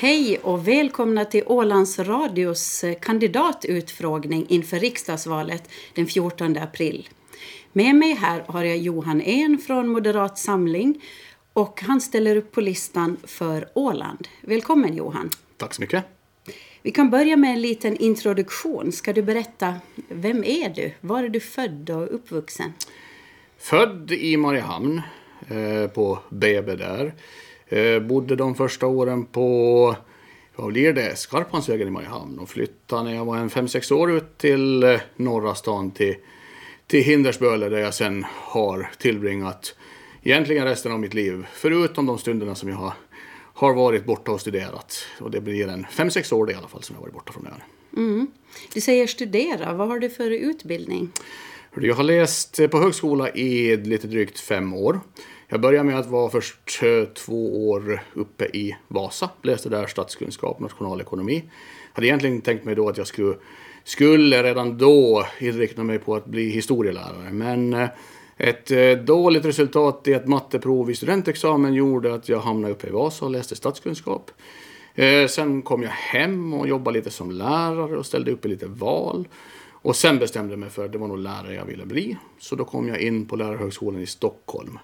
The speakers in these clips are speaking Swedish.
Hej och välkomna till Ålands Radios kandidatutfrågning inför riksdagsvalet den 14 april. Med mig här har jag Johan En från Moderat Samling och han ställer upp på listan för Åland. Välkommen Johan. Tack så mycket. Vi kan börja med en liten introduktion. Ska du berätta, vem är du? Var är du född och uppvuxen? Född i Mariehamn, eh, på BB där. Eh, bodde de första åren på, vad blir det, Skarpansvägen i Mariehamn och flyttade när jag var en 5-6 år ut till eh, norra stan till, till Hindersböle där jag sen har tillbringat egentligen resten av mitt liv. Förutom de stunderna som jag har, har varit borta och studerat. Och det blir en 5-6 år det i alla fall som jag varit borta från ön. Mm. Du säger studera, vad har du för utbildning? Jag har läst på högskola i lite drygt fem år. Jag började med att vara först eh, två år uppe i Vasa. Läste där statskunskap nationalekonomi. Hade egentligen tänkt mig då att jag skulle, skulle redan då inrikta mig på att bli historielärare. Men eh, ett eh, dåligt resultat i ett matteprov i studentexamen gjorde att jag hamnade uppe i Vasa och läste statskunskap. Sen kom jag hem och jobbade lite som lärare och ställde upp i lite val. Och sen bestämde jag mig för att det var nog lärare jag ville bli. Så då kom jag in på Lärarhögskolan i Stockholm.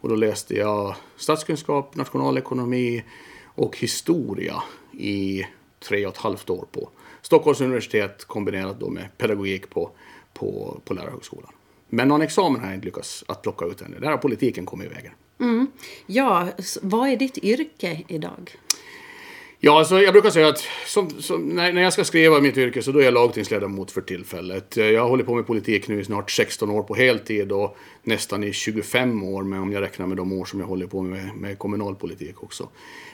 Och då läste jag statskunskap, nationalekonomi och historia i tre och ett halvt år på Stockholms universitet kombinerat då med pedagogik på, på, på Lärarhögskolan. Men någon examen har jag inte lyckats att plocka ut ännu. Där har politiken kommit i vägen. Mm. Ja, vad är ditt yrke idag? Ja, alltså jag brukar säga att som, som, när, när jag ska skriva mitt yrke så då är jag lagtingsledamot för tillfället. Eh, jag har hållit på med politik nu i snart 16 år på heltid och nästan i 25 år med, om jag räknar med de år som jag håller på med, med kommunalpolitik också.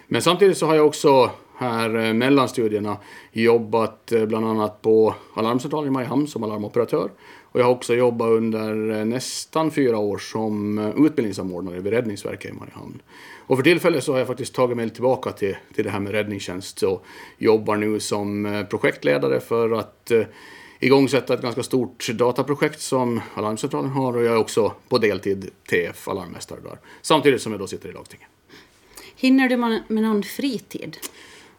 Men samtidigt så har jag också här eh, mellan studierna jobbat eh, bland annat på Alarmcentralen i Mariehamn som alarmoperatör. Och jag har också jobbat under eh, nästan fyra år som eh, utbildningssamordnare vid Räddningsverket i Mariehamn. Och för tillfället så har jag faktiskt tagit mig tillbaka till, till det här med räddningstjänst och jobbar nu som eh, projektledare för att igångsätta ett ganska stort dataprojekt som Alarmcentralen har och jag är också på deltid TF alarmmästare där. Samtidigt som jag då sitter i lagtinget. Hinner du med någon fritid?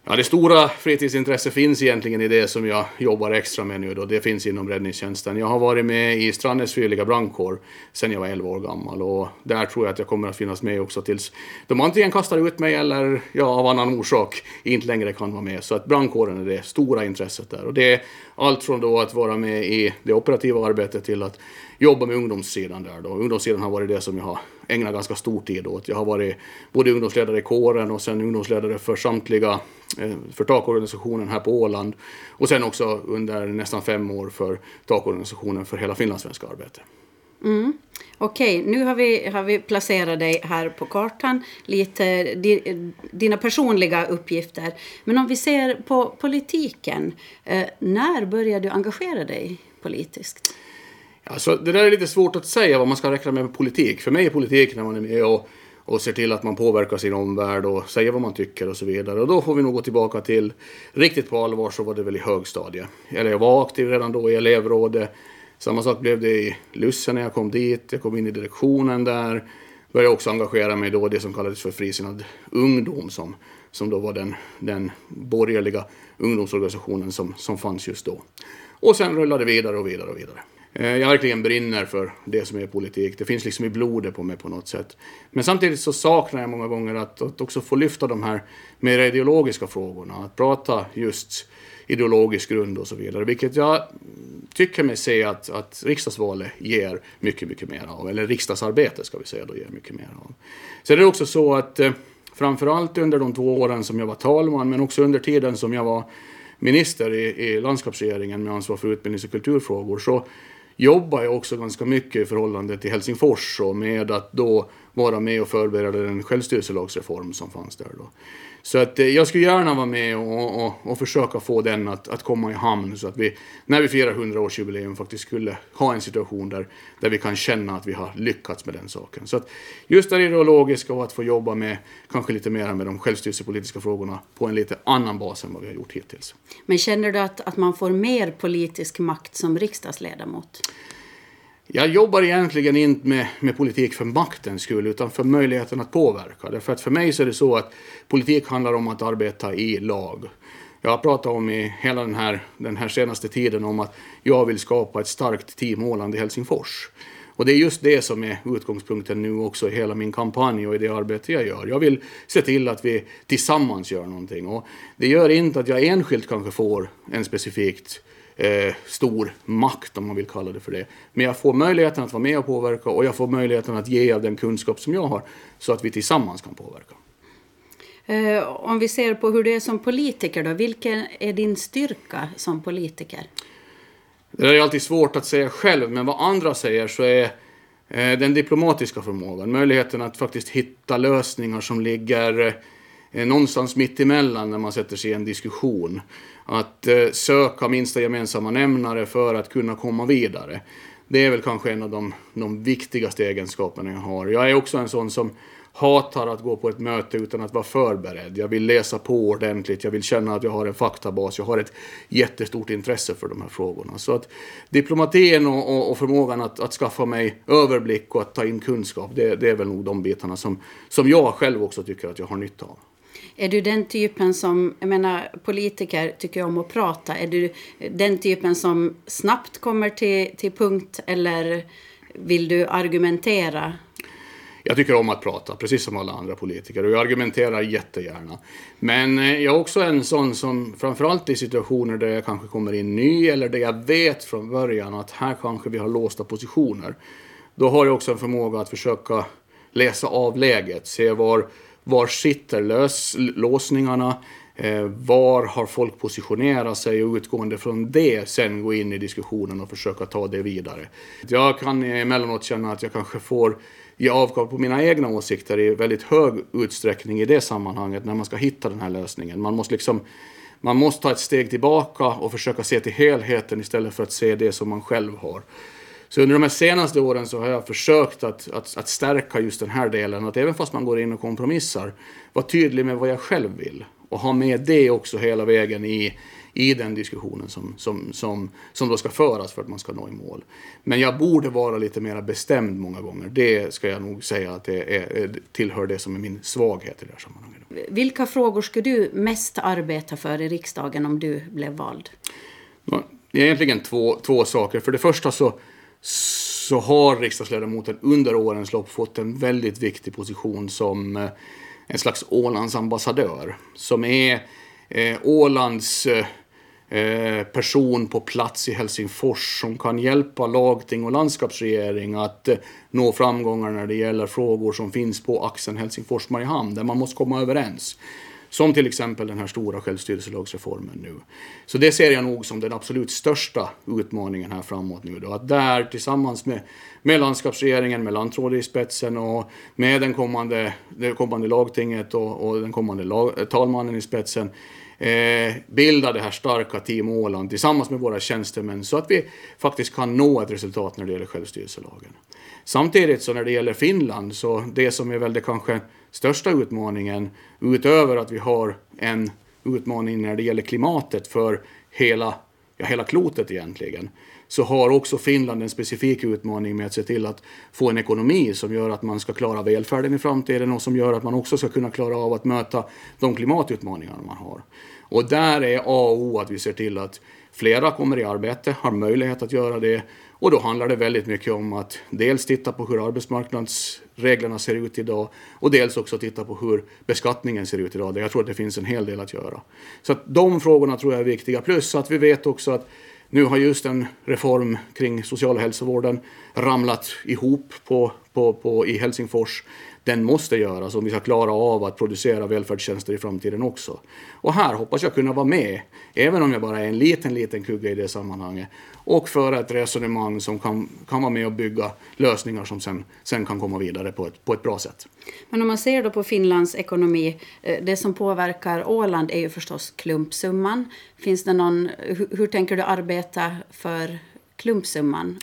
Ja, det stora fritidsintresset finns egentligen i det som jag jobbar extra med nu då. Det finns inom räddningstjänsten. Jag har varit med i Strandnäs frivilliga brandkår sedan jag var 11 år gammal och där tror jag att jag kommer att finnas med också tills de antingen kastar ut mig eller jag av annan orsak inte längre kan vara med. Så att brandkåren är det stora intresset där och det är allt från då att vara med i det operativa arbetet till att jobba med ungdomssidan där då. Ungdomssidan har varit det som jag har ägnat ganska stor tid åt. Jag har varit både ungdomsledare i kåren och sen ungdomsledare för samtliga, för takorganisationen här på Åland. Och sen också under nästan fem år för takorganisationen för hela finlandssvenska arbetet. Mm. Okej, okay, nu har vi, har vi placerat dig här på kartan, lite di, dina personliga uppgifter. Men om vi ser på politiken, eh, när började du engagera dig politiskt? Alltså, det där är lite svårt att säga vad man ska räkna med med politik. För mig är politik när man är med och, och ser till att man påverkar sin omvärld och säger vad man tycker och så vidare. Och då får vi nog gå tillbaka till riktigt på allvar så var det väl i högstadiet. Eller jag var aktiv redan då i elevrådet. Samma sak blev det i Lusse när jag kom dit. Jag kom in i direktionen där. Började också engagera mig då i det som kallades för Frisinnad ungdom som, som då var den, den borgerliga ungdomsorganisationen som, som fanns just då. Och sen rullade det vidare och vidare och vidare. Eh, jag verkligen brinner för det som är politik. Det finns liksom i blodet på mig på något sätt. Men samtidigt så saknar jag många gånger att, att också få lyfta de här mer ideologiska frågorna. Att prata just ideologisk grund och så vidare. Vilket jag tycker mig se att, att riksdagsvalet ger mycket, mycket mer av. Eller riksdagsarbetet ska vi säga då ger mycket mer av. Så det också så att eh, framförallt under de två åren som jag var talman men också under tiden som jag var minister i, i landskapsregeringen med ansvar för utbildnings och kulturfrågor så jobbar jag också ganska mycket i förhållande till Helsingfors och med att då vara med och förbereda den självstyrelselagsreform som fanns där då. Så att eh, jag skulle gärna vara med och, och, och, försöka få den att, att komma i hamn så att vi när vi firar 100-årsjubileum faktiskt skulle ha en situation där, där vi kan känna att vi har lyckats med den saken. Så att just det ideologiska och att få jobba med kanske lite mer med de självstyrelsepolitiska frågorna på en lite annan bas än vad vi har gjort hittills. Men känner du att, att man får mer politisk makt som riksdagsledamot? Jag jobbar egentligen inte med, med politik för maktens skull utan för möjligheten att påverka. Därför att för mig så är det så att politik handlar om att arbeta i lag. Jag har pratat om i hela den här, den här senaste tiden om att jag vill skapa ett starkt team Åland i Helsingfors. Och det är just det som är utgångspunkten nu också i hela min kampanj och i det arbete jag gör. Jag vill se till att vi tillsammans gör någonting. Och det gör inte att jag enskilt kanske får en specifikt eh, stor makt om man vill kalla det för det. Men jag får möjligheten att vara med och påverka och jag får möjligheten att ge av den kunskap som jag har så att vi tillsammans kan påverka. Eh, om vi ser på hur det är som politiker då, vilken är din styrka som politiker? Det är alltid svårt att säga själv, men vad andra säger så är eh, den diplomatiska förmågan, möjligheten att faktiskt hitta lösningar som ligger eh, någonstans mitt emellan när man sätter sig i en diskussion. Att eh, söka minsta gemensamma nämnare för att kunna komma vidare. Det är väl kanske en av de, de viktigaste egenskaperna jag har. Jag är också en sån som hatar att gå på ett möte utan att vara förberedd. Jag vill läsa på ordentligt, jag vill känna att jag har en faktabas, jag har ett jättestort intresse för de här frågorna. Så att diplomatin och, och, och förmågan att, att, skaffa mig överblick och att ta in kunskap, det, det, är väl nog de bitarna som, som jag själv också tycker att jag har nytta av. Är du den typen som, jag menar politiker tycker om att prata, är du den typen som snabbt kommer till, till punkt eller vill du argumentera? Jag tycker om att prata, precis som alla andra politiker, och jag argumenterar jättegärna. Men eh, jag är också en sån som, framförallt i situationer där jag kanske kommer in ny, eller där jag vet från början att här kanske vi har låsta positioner. Då har jag också en förmåga att försöka läsa av läget, se var, var sitter lös, låsningarna, eh, var har folk positionerat sig och utgående från det sen gå in i diskussionen och försöka ta det vidare. Jag kan emellanåt känna att jag kanske får ge avkall på mina egna åsikter i väldigt hög utsträckning i det sammanhanget när man ska hitta den här lösningen. Man måste liksom man måste ta ett steg tillbaka och försöka se till helheten istället för att se det som man själv har. Så under de här senaste åren så har jag försökt att, att, att stärka just den här delen. Att även fast man går in och kompromissar, vara tydlig med vad jag själv vill. Och ha med det också hela vägen i, i den diskussionen som, som, som, som då ska föras för att man ska nå i mål. Men jag borde vara lite mer bestämd många gånger. Det ska jag nog säga att det är, tillhör det som är min svaghet i det här sammanhanget. Vilka frågor skulle du mest arbeta för i riksdagen om du blev vald? Det är egentligen två, två saker. För det första så, så har riksdagsledamoten under årens lopp fått en väldigt viktig position som eh, en slags Ålands ambassadör. Som är eh, Ålands eh, eh, person på plats i Helsingfors som kan hjälpa lagting och landskapsregering att eh, nå framgångar när det gäller frågor som finns på axeln Helsingfors-Mariehamn där man måste komma överens. Som till exempel den här stora självstyrelselagsreformen nu. Så det ser jag nog som den absolut största utmaningen här framåt nu då. Att där tillsammans med, med landskapsregeringen, med lantrådet i spetsen och med den kommande, det kommande lagtinget och, och den kommande lag, talmannen i spetsen eh, bilda det här starka Team Åland tillsammans med våra tjänstemän så att vi faktiskt kan nå ett resultat när det gäller självstyrelselagen. Samtidigt så när det gäller Finland så det som är väl det kanske största utmaningen utöver att vi har en utmaning när det gäller klimatet för hela, ja, hela klotet egentligen så har också Finland en specifik utmaning med att se till att få en ekonomi som gör att man ska klara välfärden i framtiden och som gör att man också ska kunna klara av att möta de klimatutmaningar man har. Och där är A och O att vi ser till att flera kommer i arbete, har möjlighet att göra det och då handlar det väldigt mycket om att dels titta på hur arbetsmarknadsreglerna ser ut idag och dels också titta på hur beskattningen ser ut idag. Jag tror att det finns en hel del att göra. Så att de frågorna tror jag är viktiga. Plus att vi vet också att nu har just en reform kring social och hälsovården ramlat ihop på, på, på, i Helsingfors. Den måste göras om vi ska klara av att producera välfärdstjänster i framtiden också. Och här hoppas jag kunna vara med, även om jag bara är en liten, liten kugge i det sammanhanget, och föra ett resonemang som kan, kan vara med och bygga lösningar som sen, sen kan komma vidare på ett, på ett bra sätt. Men om man ser då på Finlands ekonomi, eh, det som påverkar Åland är ju förstås klumpsumman. Finns det någon, hur, hur tänker du arbeta för klumpsumman?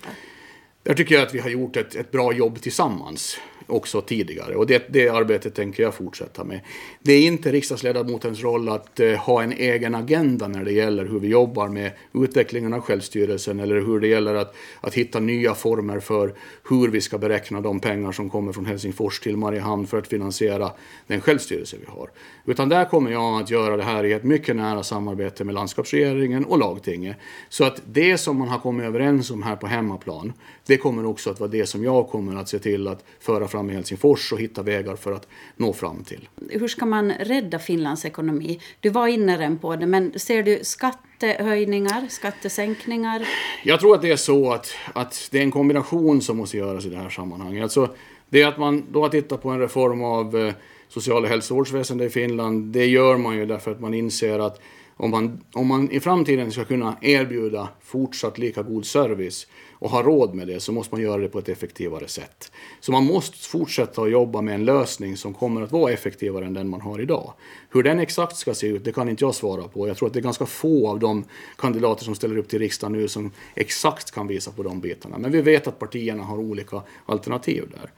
Där tycker jag att vi har gjort ett, ett bra jobb tillsammans också tidigare. Och det, det arbetet tänker jag fortsätta med. Det är inte riksdagsledamotens roll att eh, ha en egen agenda när det gäller hur vi jobbar med utvecklingen av självstyrelsen eller hur det gäller att, att hitta nya former för hur vi ska beräkna de pengar som kommer från Helsingfors till Mariehamn för att finansiera den självstyrelse vi har. Utan där kommer jag att göra det här i ett mycket nära samarbete med landskapsregeringen och lagtinget. Så att det som man har kommit överens om här på hemmaplan, det kommer också att vara det som jag kommer att se till att föra fram i Helsingfors och hitta vägar för att nå fram till. Hur ska man rädda Finlands ekonomi? Du var inne redan på det, men ser du skattehöjningar, skattesänkningar? Jag tror att det är så att, att det är en kombination som måste göras i det här sammanhanget. Alltså, det är att man då har tittat på en reform av eh, social och hälsovårdsväsendet i Finland. Det gör man ju därför att man inser att om man, om man i framtiden ska kunna erbjuda fortsatt lika god service och ha råd med det så måste man göra det på ett effektivare sätt. Så man måste fortsätta att jobba med en lösning som kommer att vara effektivare än den man har idag. Hur den exakt ska se ut, det kan inte jag svara på. Jag tror att det är ganska få av de kandidater som ställer upp till riksdagen nu som exakt kan visa på de bitarna. Men vi vet att partierna har olika alternativ där.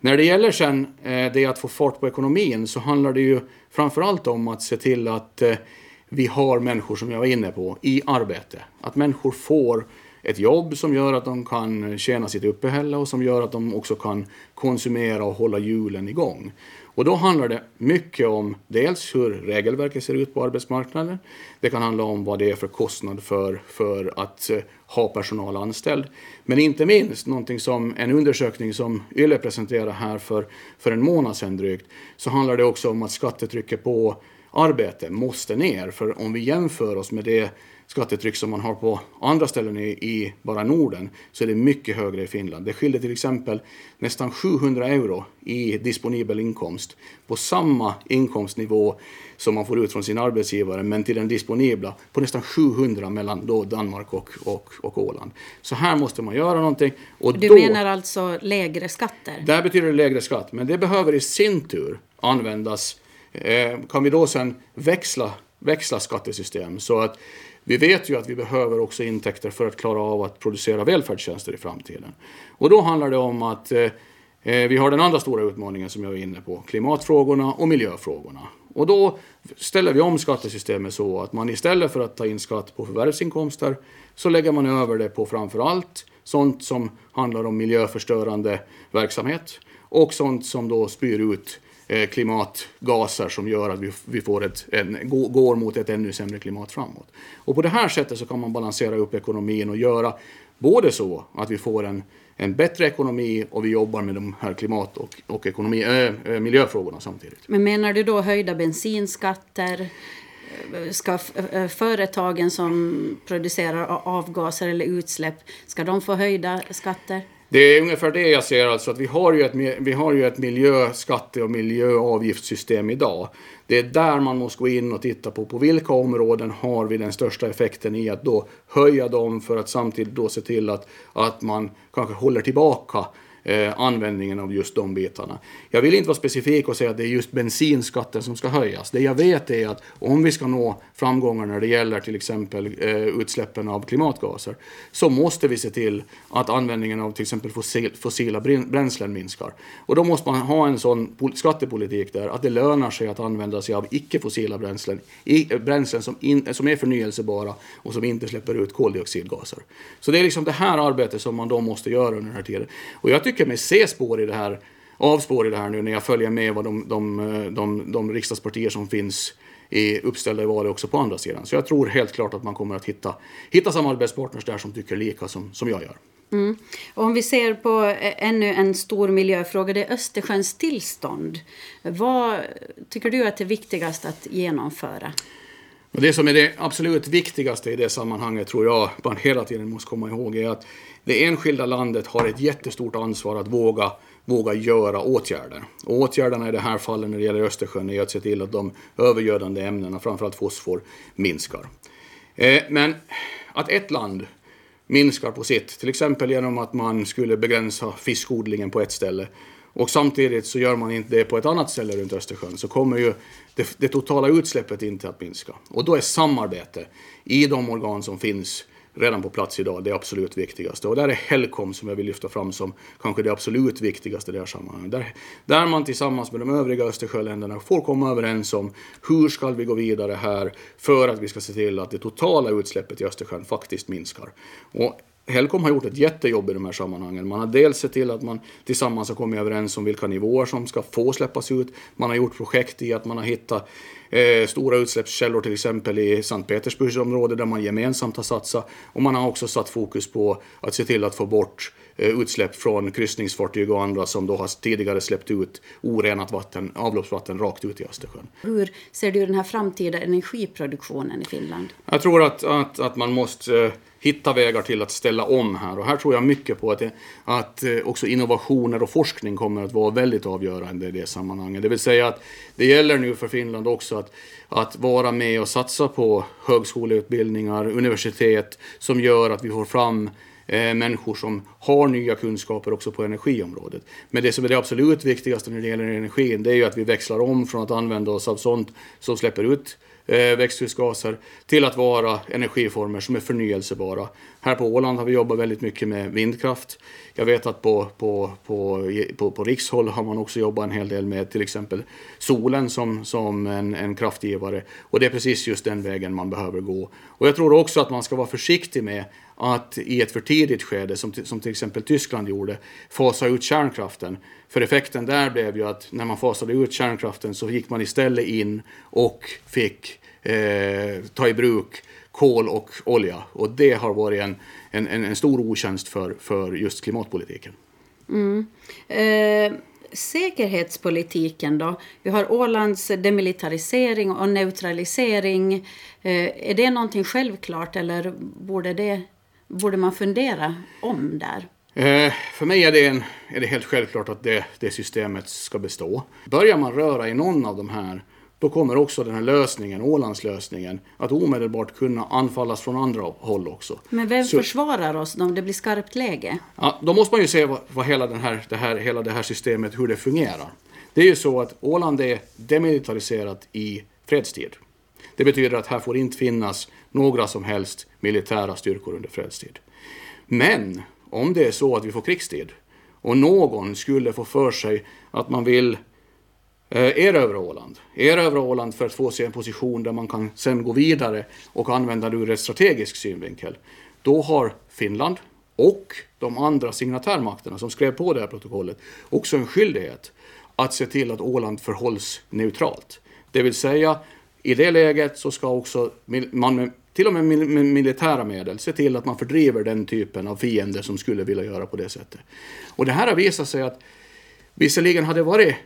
När det gäller sen eh, det att få fart på ekonomin så handlar det ju framförallt om att se till att eh, vi har människor, som jag var inne på, i arbete. Att människor får ett jobb som gör att de kan tjäna sitt uppehälle och som gör att de också kan konsumera och hålla hjulen igång. Och då handlar det mycket om dels hur regelverket ser ut på arbetsmarknaden. Det kan handla om vad det är för kostnad för, för att eh, ha personal anställd. Men inte minst någonting som en undersökning som YLE presenterade här för, för en månad sedan drygt, så handlar det också om att skattetrycket på arbete måste ner. För om vi jämför oss med det skattetryck som man har på andra ställen i, i, bara Norden så är det mycket högre i Finland. Det skiljer till exempel nästan 700 euro i disponibel inkomst på samma inkomstnivå som man får ut från sin arbetsgivare men till den disponibla på nästan 700 mellan då Danmark och, och, och Åland. Så här måste man göra någonting. Och du då, menar alltså lägre skatter? Där betyder det lägre skatt, men det behöver i sin tur användas Eh, kan vi då sen växla, växla skattesystem så att vi vet ju att vi behöver också intäkter för att klara av att producera välfärdstjänster i framtiden. Och då handlar det om att eh, eh, vi har den andra stora utmaningen som jag är inne på, klimatfrågorna och miljöfrågorna. Och då ställer vi om skattesystemet så att man istället för att ta in skatt på förvärvsinkomster så lägger man över det på framför allt sånt som handlar om miljöförstörande verksamhet och sånt som då spyr ut Eh, Eh, klimatgaser som gör att vi, får ett, en, går mot ett ännu sämre klimat framåt. Och på det här sättet så kan man balansera upp ekonomin och göra både så att vi får en, en bättre ekonomi och vi jobbar med de här klimat och, och ekonomi, äh, miljöfrågorna samtidigt. Men menar du då höjda bensinskatter? Ska företagen som producerar avgaser eller utsläpp, ska de få höjda skatter? Det är ungefär det jag ser, alltså att vi har ju ett, vi har ju ett miljöskatte och miljöavgiftssystem idag. Det är där man måste gå in och titta på, på vilka områden har vi den största effekten i att då höja dem för att samtidigt då se till att, att man kanske håller tillbaka eh, användningen av just de bitarna. Jag vill inte vara specifik och säga att det är just bensinskatten som ska höjas. Det jag vet är att om vi ska nå framgångar när det gäller till exempel eh, utsläppen av klimatgaser så måste vi se till att användningen av till exempel fossil, fossila bränslen minskar. Och då måste man ha en sån skattepolitik där att det lönar sig att använda sig av icke-fossila bränslen, i, eh, bränslen som, in, som är förnyelsebara och som inte släpper ut koldioxidgaser. Så det är liksom det här arbetet som man då måste göra under den här tiden. Och jag tycker mig se spår i det här, avspår i det här nu när jag följer med vad de, de, de, de riksdagspartier som finns i uppställda i valet också på andra sidan. Så jag tror helt klart att man kommer att hitta, hitta samarbetspartners där som tycker lika som, som jag gör. Mm. om vi ser på ännu en stor miljöfråga, det är Östersjöns tillstånd. Vad tycker du att det är viktigast att genomföra? Det som är det absolut viktigaste i det sammanhanget tror jag man hela tiden måste komma ihåg är att det enskilda landet har ett jättestort ansvar att våga, våga göra åtgärder. Och åtgärderna i det här fallet när det gäller Östersjön är att se till att de övergödande ämnena, framförallt fosfor, minskar. Eh, men att ett land minskar på sitt, till exempel genom att man skulle begränsa fiskodlingen på ett ställe och samtidigt så gör man inte det på ett annat ställe runt Östersjön så kommer ju det, det totala utsläppet inte att minska. Och då är samarbete i de organ som finns redan på plats idag, det absolut viktigaste. Och där är Helcom som jag vill lyfta fram som kanske det absolut viktigaste i det här sammanhanget. Där, där man tillsammans med de övriga Östersjöländerna får komma överens om hur ska vi gå vidare här för att vi ska se till att det totala utsläppet i Östersjön faktiskt minskar. Och Helcom har gjort ett jättejobb i de här sammanhangen. Man har dels sett till att man tillsammans har kommit överens om vilka nivåer som ska få släppas ut. Man har gjort projekt i att man har hittat eh, stora utsläppskällor till exempel i Sankt Petersburgsområdet där man gemensamt har satsat. Och man har också satt fokus på att se till att få bort utsläpp från kryssningsfartyg och andra som då har tidigare släppt ut orenat vatten, avloppsvatten rakt ut i Östersjön. Hur ser du den här framtida energiproduktionen i Finland? Jag tror att, att, att man måste eh, hitta vägar till att ställa om här. Och här tror jag mycket på att, det, att eh, också innovationer och forskning kommer att vara väldigt avgörande i det sammanhanget. Det vill säga att det gäller nu för Finland också att, att vara med och satsa på högskoleutbildningar, universitet som gör att vi får fram eh, Eh, människor som har nya kunskaper också på energiområdet. Men det som är det absolut viktigaste när det gäller energin, det är ju att vi växlar om från att använda oss av sånt som släpper ut eh, växthusgaser till att vara energiformer som är förnyelsebara. Här på Åland har vi jobbat väldigt mycket med vindkraft. Jag vet att på, på, på, på, på rikshåll har man också jobbat en hel del med till exempel solen som, som en, en kraftgivare. Och det är precis just den vägen man behöver gå. Och jag tror också att man ska vara försiktig med att i ett för tidigt skede, som, som till exempel Tyskland gjorde, fasa ut kärnkraften. För effekten där blev ju att när man fasade ut kärnkraften så gick man istället in och fick eh, ta i bruk kol och olja. Och det har varit en, en, en stor otjänst för, för just klimatpolitiken. Mm. Eh, säkerhetspolitiken då? Vi har Ålands demilitarisering och neutralisering. Eh, är det någonting självklart eller borde, det, borde man fundera om där? Eh, för mig är det, en, är det helt självklart att det, det systemet ska bestå. Börjar man röra i någon av de här då kommer också den här lösningen, Ålandslösningen, att omedelbart kunna anfallas från andra håll också. Men vem Så, försvarar oss om det blir skarpt läge? Ja, då måste man ju se vad, vad hela, den här, det här, hela det här systemet, hur det fungerar. Det är ju så att Åland är demilitariserat i fredstid. Det betyder att här får inte finnas några som helst militära styrkor under fredstid. Men om det är så att vi får krigstid och någon skulle få för sig att man vill eh, erövra Åland. Erövra Åland för att få sig en position där man kan sen gå vidare och använda det ur en strategisk synvinkel. Då har Finland och de andra signatärmakterna som skrev på det här protokollet också en skyldighet att se till att Åland förhålls neutralt. Det vill säga, i det läget så ska också man med, till och med med militära medel se till att man fördriver den typen av fiender som skulle vilja göra på det sättet. Och det här har visat sig att visserligen har det varit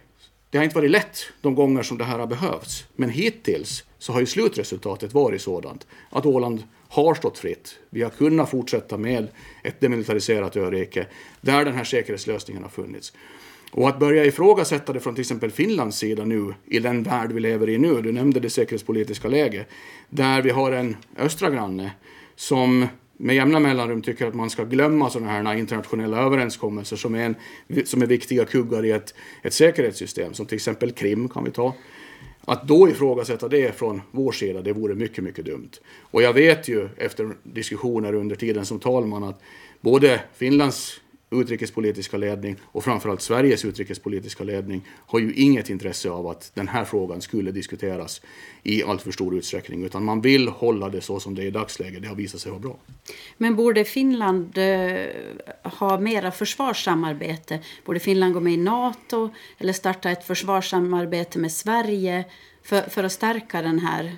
det har inte varit lätt de gånger som det här har behövts, men hittills så har ju slutresultatet varit sådant att Åland har stått fritt. Vi har kunnat fortsätta med ett demilitariserat örike där den här säkerhetslösningen har funnits. Och att börja ifrågasätta det från till exempel Finlands sida nu, i den värld vi lever i nu, du nämnde det säkerhetspolitiska läget, där vi har en östra granne som med jämna mellanrum tycker att man ska glömma sådana här internationella överenskommelser som är, en, som är viktiga kuggar i ett, ett säkerhetssystem, som till exempel Krim kan vi ta. Att då ifrågasätta det från vår sida, det vore mycket, mycket dumt. Och jag vet ju efter diskussioner under tiden som talman att både Finlands utrikespolitiska ledning och framförallt Sveriges utrikespolitiska ledning har ju inget intresse av att den här frågan skulle diskuteras i allt för stor utsträckning utan man vill hålla det så som det är i dagsläget. Det har visat sig vara bra. Men borde Finland eh, ha mera försvarssamarbete? Borde Finland gå med i NATO eller starta ett försvarssamarbete med Sverige för, för att stärka den här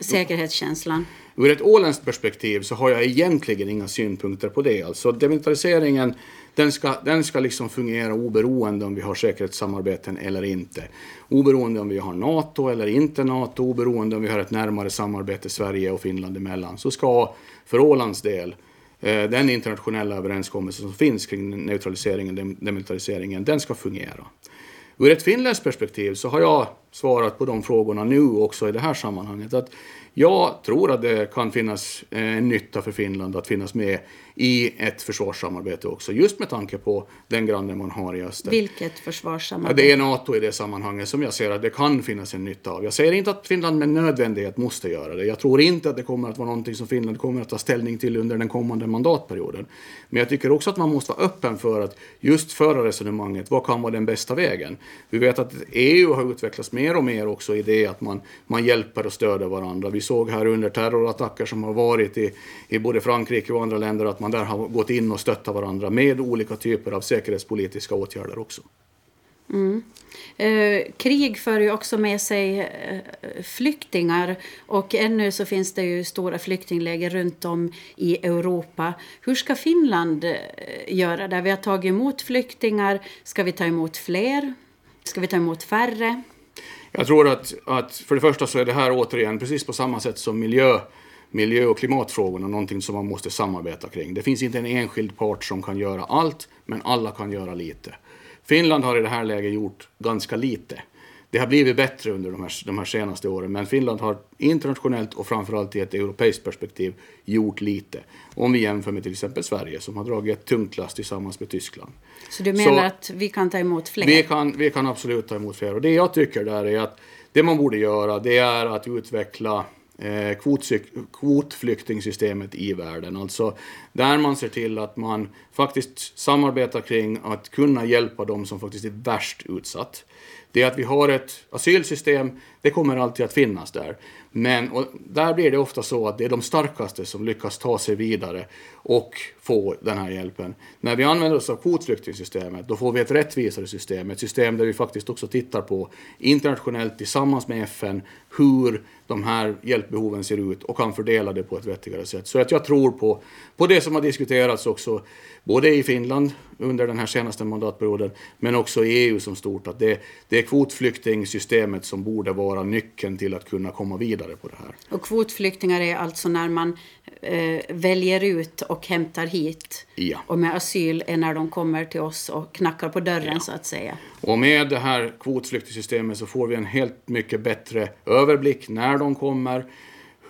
säkerhetskänslan? Ur ett åländskt perspektiv så har jag egentligen inga synpunkter på det. Alltså demilitariseringen den ska, den ska liksom fungera oberoende om vi har säkerhetssamarbeten eller inte. Oberoende om vi har NATO eller inte NATO, oberoende om vi har ett närmare samarbete Sverige och Finland emellan, så ska för Ålands del eh, den internationella överenskommelse som finns kring neutraliseringen, demilitariseringen, den ska fungera. Ur ett finländskt perspektiv så har jag svarat på de frågorna nu också i det här sammanhanget. Att jag tror att det kan finnas en nytta för Finland att finnas med i ett försvarssamarbete också, just med tanke på den grannen man har i öster. Vilket försvarssamarbete? Ja, det är NATO i det sammanhanget som jag ser att det kan finnas en nytta av. Jag säger inte att Finland med nödvändighet måste göra det. Jag tror inte att det kommer att vara någonting som Finland kommer att ta ställning till under den kommande mandatperioden. Men jag tycker också att man måste vara öppen för att just föra resonemanget, vad kan vara den bästa vägen? Vi vet att EU har utvecklats mer mer och mer också i det att man, man hjälper och stöder varandra. Vi såg här under terrorattacker som har varit i, i både Frankrike och andra länder att man där har gått in och stöttat varandra med olika typer av säkerhetspolitiska åtgärder också. Mm. Eh, krig för ju också med sig eh, flyktingar och ännu så finns det ju stora flyktingläger runt om i Europa. Hur ska Finland eh, göra där? Vi har tagit emot flyktingar. Ska vi ta emot fler? Ska vi ta emot färre? Jag tror att, att för det första så är det här återigen precis på samma sätt som miljö miljö och klimatfrågorna någonting som man måste samarbeta kring. Det finns inte en enskild part som kan göra allt, men alla kan göra lite. Finland har i det här läget gjort ganska lite. Det har blivit bättre under de här, de här senaste åren, men Finland har internationellt och framförallt i ett europeiskt perspektiv gjort lite. Om vi jämför med till exempel Sverige som har dragit ett tungt last tillsammans med Tyskland. Så du menar Så att vi kan ta emot fler? Vi kan, vi kan absolut ta emot fler. Och det jag tycker där är att det man borde göra det är att utveckla eh, kvotflyktingsystemet i världen. Alltså där man ser till att man faktiskt samarbetar kring att kunna hjälpa de som faktiskt är värst utsatt. Det att vi har ett asylsystem, det kommer alltid att finnas där. Men där blir det ofta så att det är de starkaste som lyckas ta sig vidare och få den här hjälpen. När vi använder oss av kvotflyktingsystemet, då får vi ett rättvisare system. Ett system där vi faktiskt också tittar på internationellt tillsammans med FN hur de här hjälpbehoven ser ut och kan fördela det på ett vettigare sätt. Så att jag tror på, på det som har diskuterats också, både i Finland under den här senaste mandatperioden, men också i EU som stort, att det, det är kvotflyktingsystemet som borde vara nyckeln till att kunna komma vidare på det här. Och kvotflyktingar är alltså när man eh, väljer ut och hämtar hit. Ja. Och med asyl är när de kommer till oss och knackar på dörren ja. så att säga. Och med det här kvotflyktingsystemet så får vi en helt mycket bättre överblick när de kommer,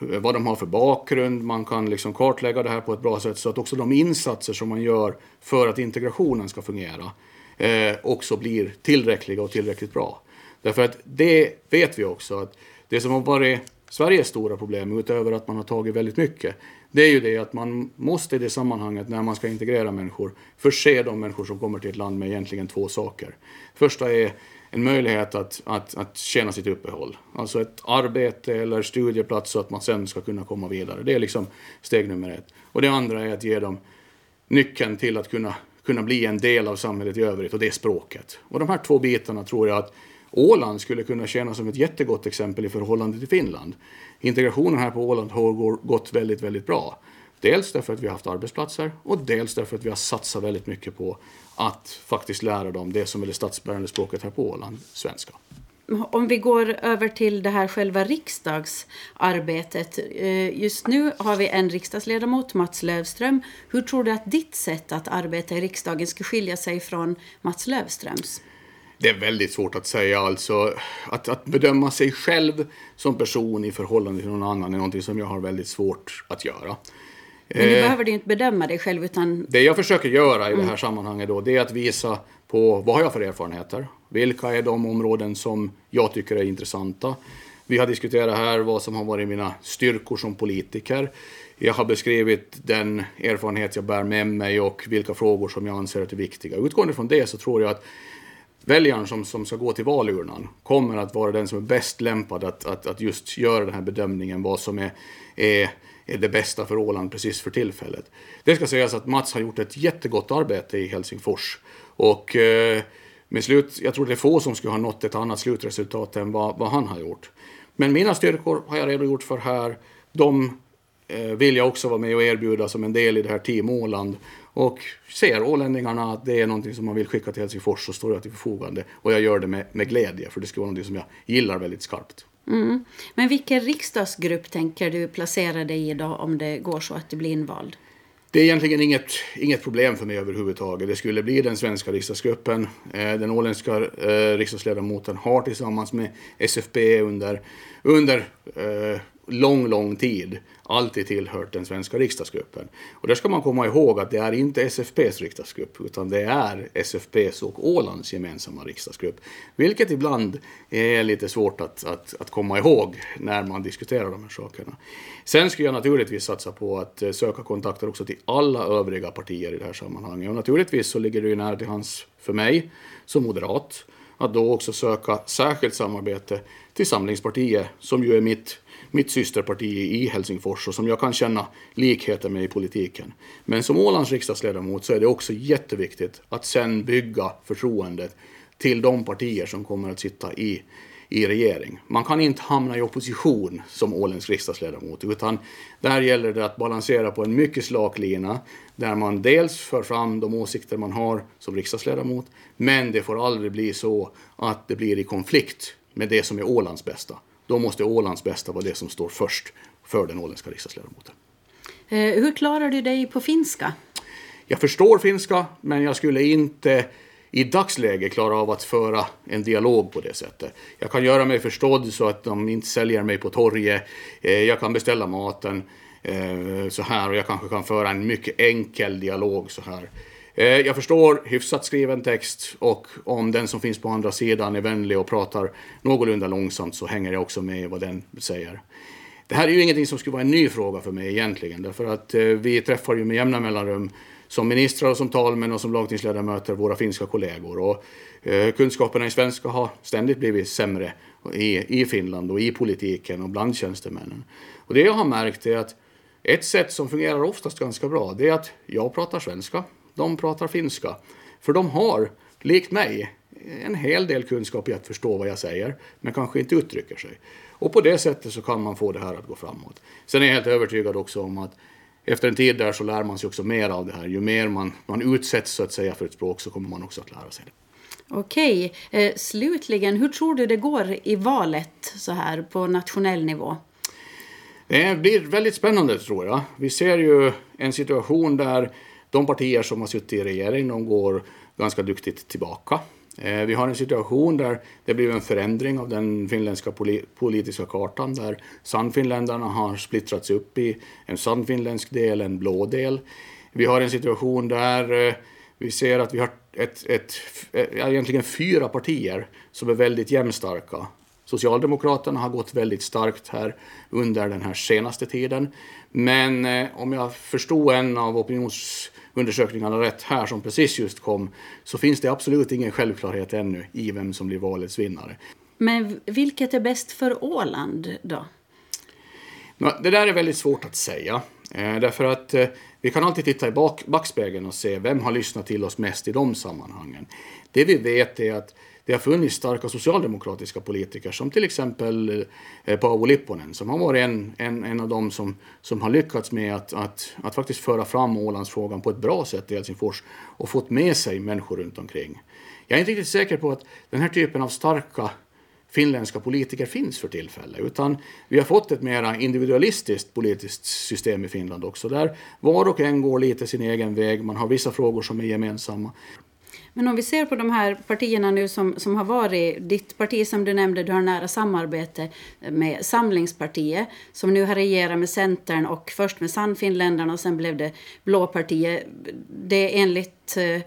vad de har för bakgrund, man kan liksom kartlägga det här på ett bra sätt så att också de insatser som man gör för att integrationen ska fungera eh, också blir tillräckliga och tillräckligt bra. Därför att det vet vi också att det som har varit Sveriges stora problem, utöver att man har tagit väldigt mycket, det är ju det att man måste i det sammanhanget när man ska integrera människor förse de människor som kommer till ett land med egentligen två saker. Första är en möjlighet att, att, att tjäna sitt uppehåll. Alltså ett arbete eller studieplats så att man sen ska kunna komma vidare. Det är liksom steg nummer ett. Och det andra är att ge dem nyckeln till att kunna, kunna bli en del av samhället i övrigt och det är språket. Och de här två bitarna tror jag att Åland skulle kunna tjäna som ett jättegott exempel i förhållande till Finland. Integrationen här på Åland har gått väldigt, väldigt bra. Dels därför att vi har haft arbetsplatser och dels därför att vi har satsat väldigt mycket på att faktiskt lära dem det som är det statsbärande språket här på Åland, svenska. Om vi går över till det här själva riksdagsarbetet. Eh, just nu har vi en riksdagsledamot, Mats Lövström. Hur tror du att ditt sätt att arbeta i riksdagen ska skilja sig från Mats Lövströms? Det är väldigt svårt att säga. Alltså, att, att bedöma sig själv som person i förhållande till någon annan är någonting som jag har väldigt svårt att göra. Men du eh, behöver du inte bedöma dig själv utan... Det jag försöker göra i mm. det här sammanhanget då, det är att visa på vad har jag för erfarenheter? Vilka är de områden som jag tycker är intressanta? Vi har diskuterat här vad som har varit mina styrkor som politiker. Jag har beskrivit den erfarenhet jag bär med mig och vilka frågor som jag anser är viktiga. Utgående från det så tror jag att väljaren som, som ska gå till valurnan kommer att vara den som är bäst lämpad att, att, att just göra den här bedömningen vad som är, är, är det bästa för Åland precis för tillfället. Det ska sägas att Mats har gjort ett jättegott arbete i Helsingfors och eh, med slut, jag tror det är få som skulle ha nått ett annat slutresultat än vad, vad han har gjort. Men mina styrkor har jag redogjort för här. De eh, vill jag också vara med och erbjuda som en del i det här Team Åland. Och ser ålänningarna att det är någonting som man vill skicka till Helsingfors så står jag till förfogande. Och jag gör det med, med glädje för det skulle vara någonting som jag gillar väldigt skarpt. Mm. Men vilken riksdagsgrupp tänker du placera dig i då om det går så att du blir invald? Det är egentligen inget, inget problem för mig överhuvudtaget. Det skulle bli den svenska riksdagsgruppen. Eh, den åländska eh, riksdagsledamoten har tillsammans med SFP under, under eh, lång, lång tid alltid tillhört den svenska riksdagsgruppen. Och där ska man komma ihåg att det är inte SFPs riksdagsgrupp utan det är SFPs och Ålands gemensamma riksdagsgrupp. Vilket ibland är lite svårt att, att, att komma ihåg när man diskuterar de här sakerna. Sen skulle jag naturligtvis satsa på att eh, söka kontakter också till alla övriga partier i det här sammanhanget. Och naturligtvis så ligger det ju nära till hands för mig som moderat att då också söka särskilt samarbete till Samlingspartiet som ju är mitt mitt systerparti i Helsingfors och som jag kan känna likheter med i politiken. Men som Ålands riksdagsledamot så är det också jätteviktigt att sen bygga förtroendet till de partier som kommer att sitta i, i regering. Man kan inte hamna i opposition som åländsk riksdagsledamot utan där gäller det att balansera på en mycket slak lina där man dels för fram de åsikter man har som riksdagsledamot men det får aldrig bli så att det blir i konflikt med det som är Ålands bästa då måste Ålands bästa vara det som står först för den åländska riksdagsledamoten. Eh, hur klarar du dig på finska? Jag förstår finska, men jag skulle inte i dagsläget klara av att föra en dialog på det sättet. Jag kan göra mig förstådd så att de inte säljer mig på torget. Eh, jag kan beställa maten eh, så här och jag kanske kan föra en mycket enkel dialog så här. Eh, jag förstår hyfsat skriven text och om den som finns på andra sidan är vänlig och pratar någorlunda långsamt så hänger jag också med vad den säger. Det här är ju ingenting som skulle vara en ny fråga för mig egentligen därför att eh, vi träffar ju med jämna mellanrum som ministrar och som talmän och som lagtingsledamöter våra finska kollegor och eh, kunskaperna i svenska har ständigt blivit sämre i, i Finland och i politiken och bland tjänstemännen. Och det jag har märkt är att ett sätt som fungerar oftast ganska bra det är att jag pratar svenska de pratar finska. För de har, likt mig, en hel del kunskap i att förstå vad jag säger, men kanske inte uttrycker sig. Och på det sättet så kan man få det här att gå framåt. Sen är jag helt övertygad också om att efter en tid där så lär man sig också mer av det här. Ju mer man, man utsätts så att säga för ett språk så kommer man också att lära sig det. Okej, eh, slutligen, hur tror du det går i valet så här på nationell nivå? Det blir väldigt spännande tror jag. Vi ser ju en situation där de partier som har suttit i regering de går ganska duktigt tillbaka. Eh, vi har en situation där det blir en förändring av den finländska politiska kartan där Sannfinländarna har splittrats upp i en sannfinländsk del, en blå del. Vi har en situation där eh, vi ser att vi har ett, ett, eh, egentligen fyra partier som är väldigt jämnstarka. Socialdemokraterna har gått väldigt starkt här under den här senaste tiden. Men eh, om jag förstod en av opinions undersökningarna rätt här som precis just kom så finns det absolut ingen självklarhet ännu i vem som blir valets vinnare. Men vilket är bäst för Åland då? Det där är väldigt svårt att säga. Eh, därför att eh, vi kan alltid titta i bak, backspegeln och se vem har lyssnat till oss mest i de sammanhangen. Det vi vet är att det har funnits starka socialdemokratiska politiker som till exempel eh, Paavo Lipponen som har varit en, en, en av dem som, som har lyckats med att, att, att faktiskt föra fram Ålandsfrågan på ett bra sätt i Helsingfors och fått med sig människor runt omkring. Jag är inte riktigt säker på att den här typen av starka finländska politiker finns för tillfället. Utan vi har fått ett mer individualistiskt politiskt system i Finland också. Där var och en går lite sin egen väg. Man har vissa frågor som är gemensamma. Men om vi ser på de här partierna nu som, som har varit, ditt parti som du nämnde, du har nära samarbete med Samlingspartiet som nu har regerat med Centern och först med Sannfinländarna och sen blev det Blåpartiet. Det är enligt eh,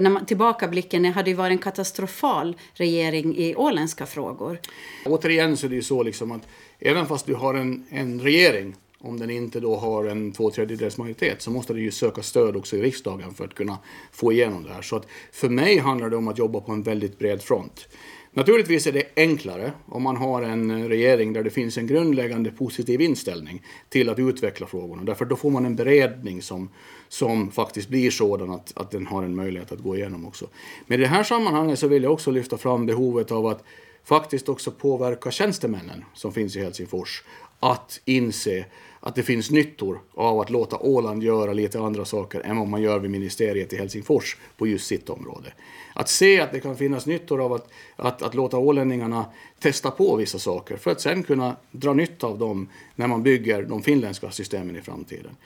när man, tillbakablicken hade ju varit en katastrofal regering i åländska frågor. Återigen så är det ju så liksom att även fast du har en, en regering om den inte då har en två tredjedels majoritet så måste den ju söka stöd också i riksdagen för att kunna få igenom det här. Så att för mig handlar det om att jobba på en väldigt bred front. Naturligtvis är det enklare om man har en regering där det finns en grundläggande positiv inställning till att utveckla frågorna. Därför då får man en beredning som, som faktiskt blir sådan att, att den har en möjlighet att gå igenom också. Men i det här sammanhanget så vill jag också lyfta fram behovet av att faktiskt också påverka tjänstemännen som finns i Helsingfors att inse att det finns nyttor av att låta Åland göra lite andra saker än vad man gör vid ministeriet i Helsingfors på just sitt område. Att se att det kan finnas nyttor av att, att, att låta ålänningarna testa på vissa saker för att sen kunna dra nytta av dem när man bygger de finländska systemen i framtiden.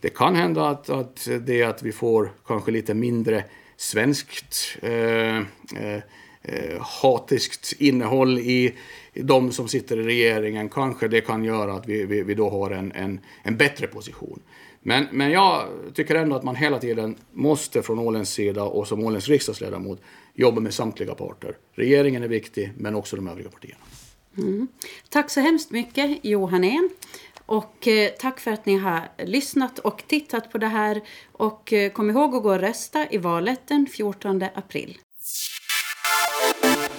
Det kan hända att, att det att vi får kanske lite mindre svenskt eh, eh, Eh, hatiskt innehåll i de som sitter i regeringen, kanske det kan göra att vi, vi, vi då har en, en, en bättre position. Men, men jag tycker ändå att man hela tiden måste från Ålens sida och som Ålens riksdagsledamot jobba med samtliga parter. Regeringen är viktig, men också de övriga partierna. Mm. Tack så hemskt mycket Johan Ehn. Och eh, tack för att ni har lyssnat och tittat på det här. Och eh, kom ihåg att gå och rösta i valet den 14 april. Bye.